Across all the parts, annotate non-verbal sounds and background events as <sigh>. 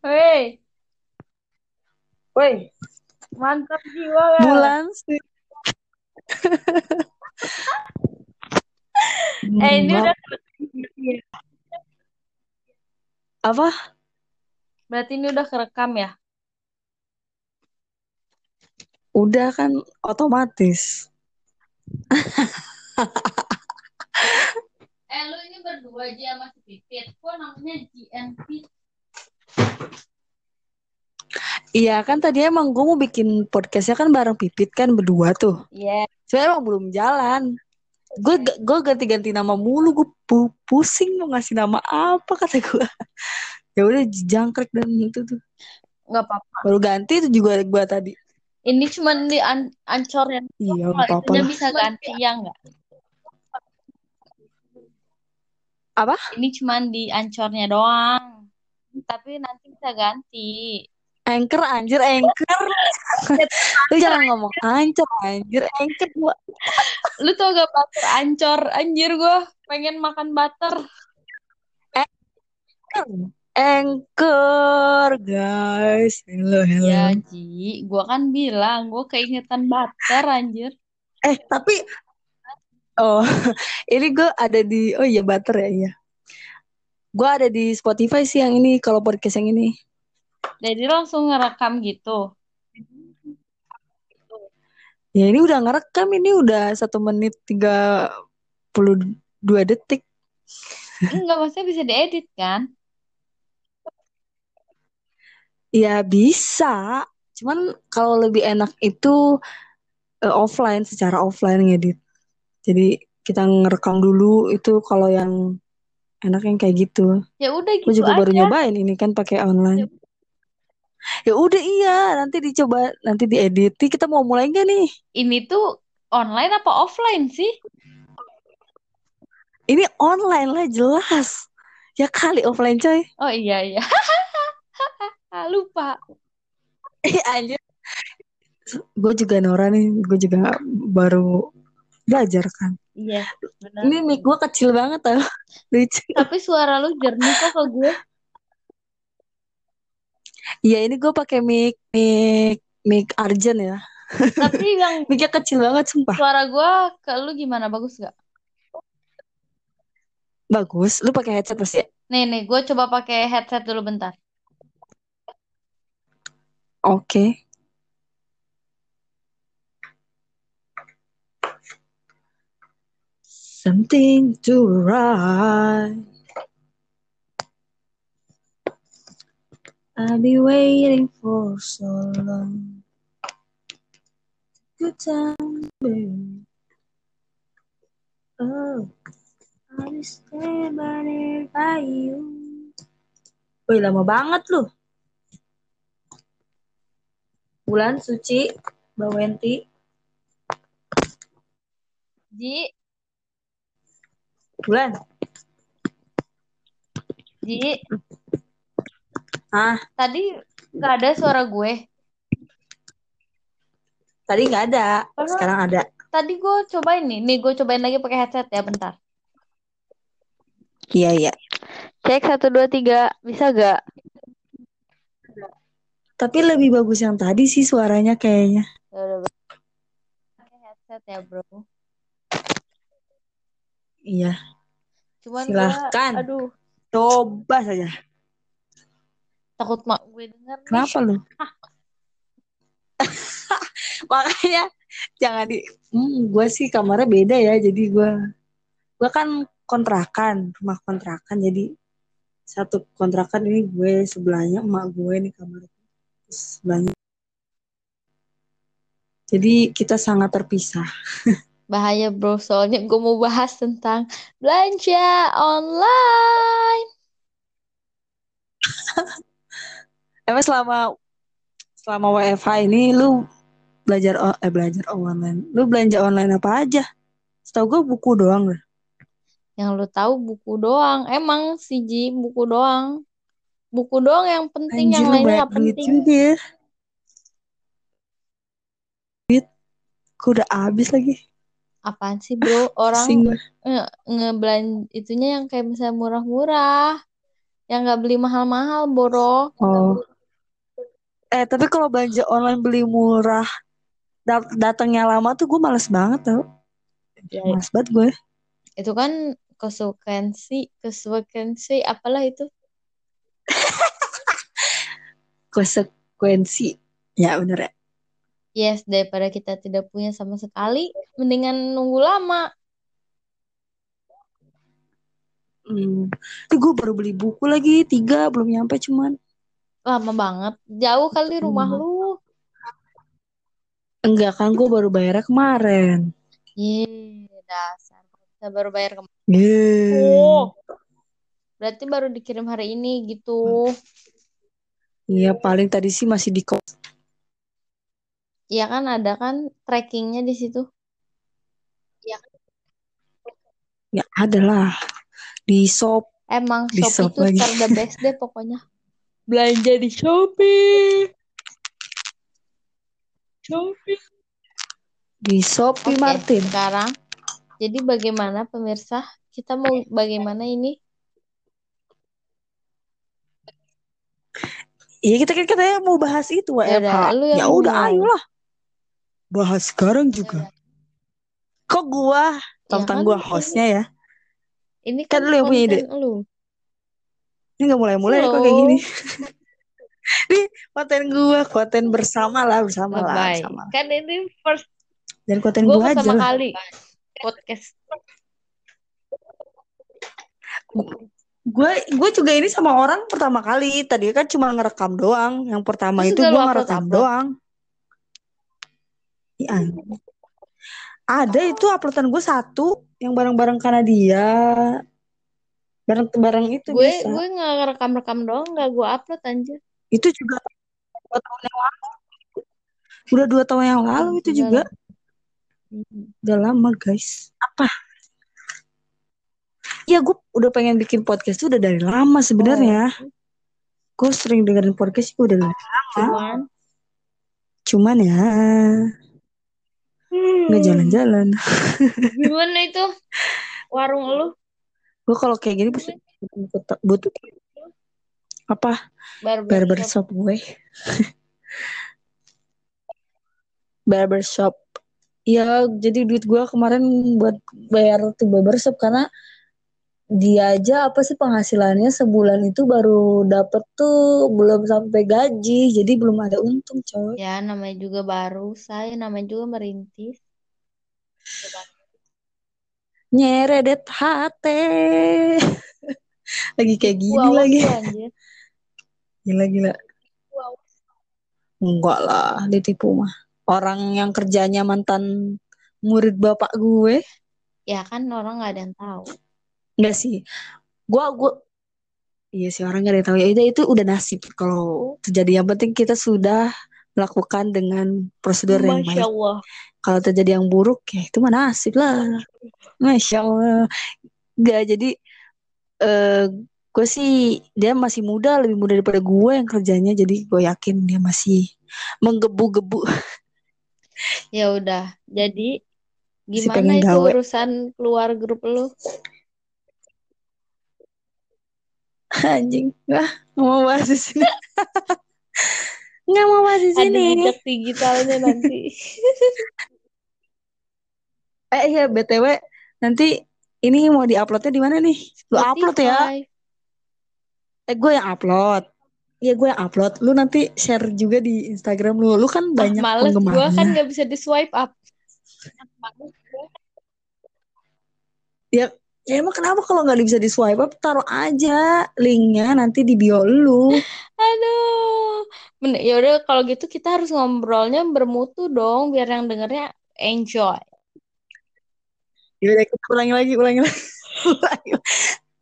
Woi, Woi, mantap jiwa gak? bulan sih. <laughs> Eh, ini udah apa? berarti ini udah kerekam ya? Udah kan otomatis. Eh, lu ini berdua aja sama si Pipit. Kok namanya GNP? Iya kan tadi emang gue mau bikin podcastnya kan bareng Pipit kan berdua tuh. Iya. Sebenarnya emang belum jalan. Gue gue ganti-ganti nama mulu. Gue pu- pusing mau ngasih nama apa kata gue. <laughs> ya udah jangkrik dan itu tuh. Nggak apa-apa. Baru ganti itu juga gue tadi. Ini cuma di an ancor yang Iya apa-apa itunya lah. bisa ganti ya nggak? Apa? Ini cuma di ancornya doang. Tapi nanti bisa ganti. Anchor anjir anchor. Lu jangan ngomong ancur anjir anchor gua. Lu tau gak butter ancor? Anjir gue pengen makan butter. Anchor guys. Hello hello. Ya, Ji. Gue kan bilang gue keingetan butter anjir. Eh tapi oh <laughs> ini gue ada di oh iya butter ya iya. Gue ada di Spotify sih yang ini kalau podcast yang ini. Jadi langsung ngerekam gitu. Ya ini udah ngerekam ini udah satu menit tiga puluh dua detik. Enggak, maksudnya bisa diedit kan? Ya bisa. Cuman kalau lebih enak itu eh, offline secara offline ngedit. Jadi kita ngerekam dulu itu kalau yang enak yang kayak gitu. Ya udah Gue gitu juga baru aja. nyobain ini kan pakai online. Ya udah iya, nanti dicoba, nanti diedit. Kita mau mulai nggak nih? Ini tuh online apa offline sih? Ini online lah jelas. Ya kali offline coy. Oh iya iya. <laughs> Lupa. Eh anjir. Gue juga Nora nih, gue juga baru belajar kan. Iya, benar. Ini mic gue kecil banget tau. <laughs> Lucu. Tapi suara lu jernih kok ke gue. Iya ini gue pakai mic mic mic Arjen ya. Tapi yang <laughs> Micnya kecil banget sumpah. suara gue ke lu gimana? Bagus gak? Bagus. Lu pakai headset pasti ya? Nih nih, gue coba pakai headset dulu bentar. Oke. Something to write. I've been waiting for so long. Good time, baby. Oh, I'll be standing by you. Wih, lama banget lu. Bulan Suci, Mbak Wenti. Ji, Bulan. Ji, Ah, tadi gak ada suara gue. tadi nggak ada. Padahal- Sekarang ada. Tadi gue cobain nih. Nih gue cobain lagi pakai headset ya bentar. Iya, iya. Cek satu dua tiga, bisa gak? Tapi lebih bagus yang tadi sih suaranya kayaknya. Ya udah. Pakai headset ya bro. Iya. Cuman Silahkan. gua, aduh, Coba saja. Takut mak gue denger nih. Kenapa lu? <laughs> Makanya jangan di hmm, gue sih kamarnya beda ya. Jadi gue gue kan kontrakan, rumah kontrakan. Jadi satu kontrakan ini gue sebelahnya emak gue nih kamar sebelahnya. Jadi kita sangat terpisah. <laughs> Bahaya bro, soalnya gue mau bahas tentang belanja online. <laughs> Emang selama selama WFH ini lu belajar eh belajar online. Lu belanja online apa aja? Setahu gue buku doang deh. Yang lu tahu buku doang. Emang sih Ji, buku doang. Buku doang yang penting, Anjir yang lainnya duit penting. juga ya. Duit. Gue udah habis lagi. Apaan sih bro? Orang nge ngebelan itunya yang kayak misalnya murah-murah. yang nggak beli mahal-mahal, Boro. Oh. Eh, tapi kalau belanja online beli murah, dat datangnya lama tuh gue males banget tau. Ya, Males banget gue. itu kan konsekuensi, konsekuensi apalah itu. <laughs> Konsekuensi. Ya bener ya. Yes, daripada kita tidak punya sama sekali, mendingan nunggu lama. Hmm. Ini gue baru beli buku lagi, tiga, belum nyampe cuman. Lama banget. Jauh kali rumah Hmm. lu. Enggak kan, gue baru bayarnya kemarin. Ye, dasar. Kita baru bayar kemarin. Yeay. Oh, berarti baru dikirim hari ini gitu. Iya, paling tadi sih masih di kos. Iya kan ada kan trackingnya di situ. Ya ada lah. Di shop. Emang Di Shopee shop tuh lagi. ter the best deh pokoknya. <laughs> Belanja di Shopee. Shopee. Di Shopee Oke, Martin. sekarang jadi bagaimana pemirsa? Kita mau bagaimana ini? Iya kita kan katanya mau bahas itu Ya WFH. yang Ya udah ngomong. ayolah. Bahas sekarang juga. Kok gua Ya tentang kan gua ini hostnya ya. ini Kan kan lu yang punya ide. lu. Ini nggak mulai-mulai kok kayak gini. <laughs> Ini konten gua, konten bersama lah, bersama lah, bersama. Kan ini first Dan konten gue aja pertama kali podcast. Gue gue juga ini sama orang pertama kali. Tadi kan cuma ngerekam doang. Yang pertama Terus itu gua ngerekam doang. Iya. Ada itu uploadan gue satu yang bareng-bareng karena dia. Bareng-bareng itu Gue bisa. gue nggak rekam-rekam doang, nggak gue upload anjir. Itu juga dua tahun yang lalu. Udah dua tahun yang lalu itu Udah juga. Hmm. Udah lama guys. Apa? Ya gue udah pengen bikin podcast tuh udah dari lama Oh, sebenarnya. Gue sering dengerin podcast itu udah dari lama. cuman Cuman ya nggak hmm, jalan-jalan. <laughs> gimana itu warung lu? Gue kalau kayak gini butuh, butuh apa? Barbershop. Barbershop gue. Barbershop. Ya jadi duit gue kemarin buat bayar tuh barbershop karena dia aja apa sih penghasilannya sebulan itu baru dapet tuh belum sampai gaji jadi belum ada untung coy Ya namanya juga baru, saya namanya juga merintis. Nyeredet hati <laughs> lagi kayak gini awas lagi. anjir. gila gila. Enggak lah ditipu mah. Orang yang kerjanya mantan murid bapak gue. Ya kan orang nggak ada yang tahu. enggak sih. Gua gua iya sih orang gak ada yang tahu. Ya itu itu udah nasib. Kalau terjadi yang penting kita sudah melakukan dengan prosedur yang Masya baik Allah. kalau terjadi yang buruk ya itu mah nasib lah masya allah nggak jadi eh gue sih dia masih muda lebih muda daripada gue yang kerjanya jadi gue yakin dia masih menggebu-gebu <laughs> Ya udah. Jadi gimana itu gawe urusan keluar grup lu? <laughs> anjing nggak mau bahas di sini <laughs> nggak mau bahas di Ada sini jejak digitalnya nanti. <laughs> eh iya btw nanti ini mau diuploadnya di mana nih lu upload ya eh gue yang upload Iya gue yang upload Lu nanti share juga di Instagram lu Lu kan Ah, banyak males. Gua kan penggemarnya nggak bisa di swipe up. Ya, ya emang kenapa kalau nggak bisa di swipe up taruh aja linknya nanti di bio lu. <laughs> Aduh. Ya udah kalau gitu kita harus ngobrolnya bermutu dong biar yang dengernya enjoy. Yaudah kita ulangi lagi, ulangi lagi. <laughs> ulangi.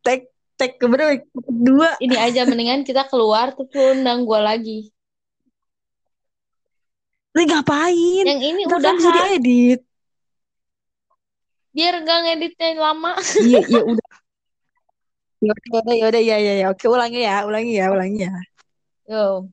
Tag tag keberapa? Dua. Ini aja mendingan kita keluar terus undang gua lagi. Lu ngapain? Yang ini Ntar kan bisa diedit. biar gak ngeditnya lama. Iya, iya <laughs> udah. Yaudah, yaudah, yaudah, ya, ya, ya. Oke, ulangi ya, ulangi ya, ulangi ya. Yo.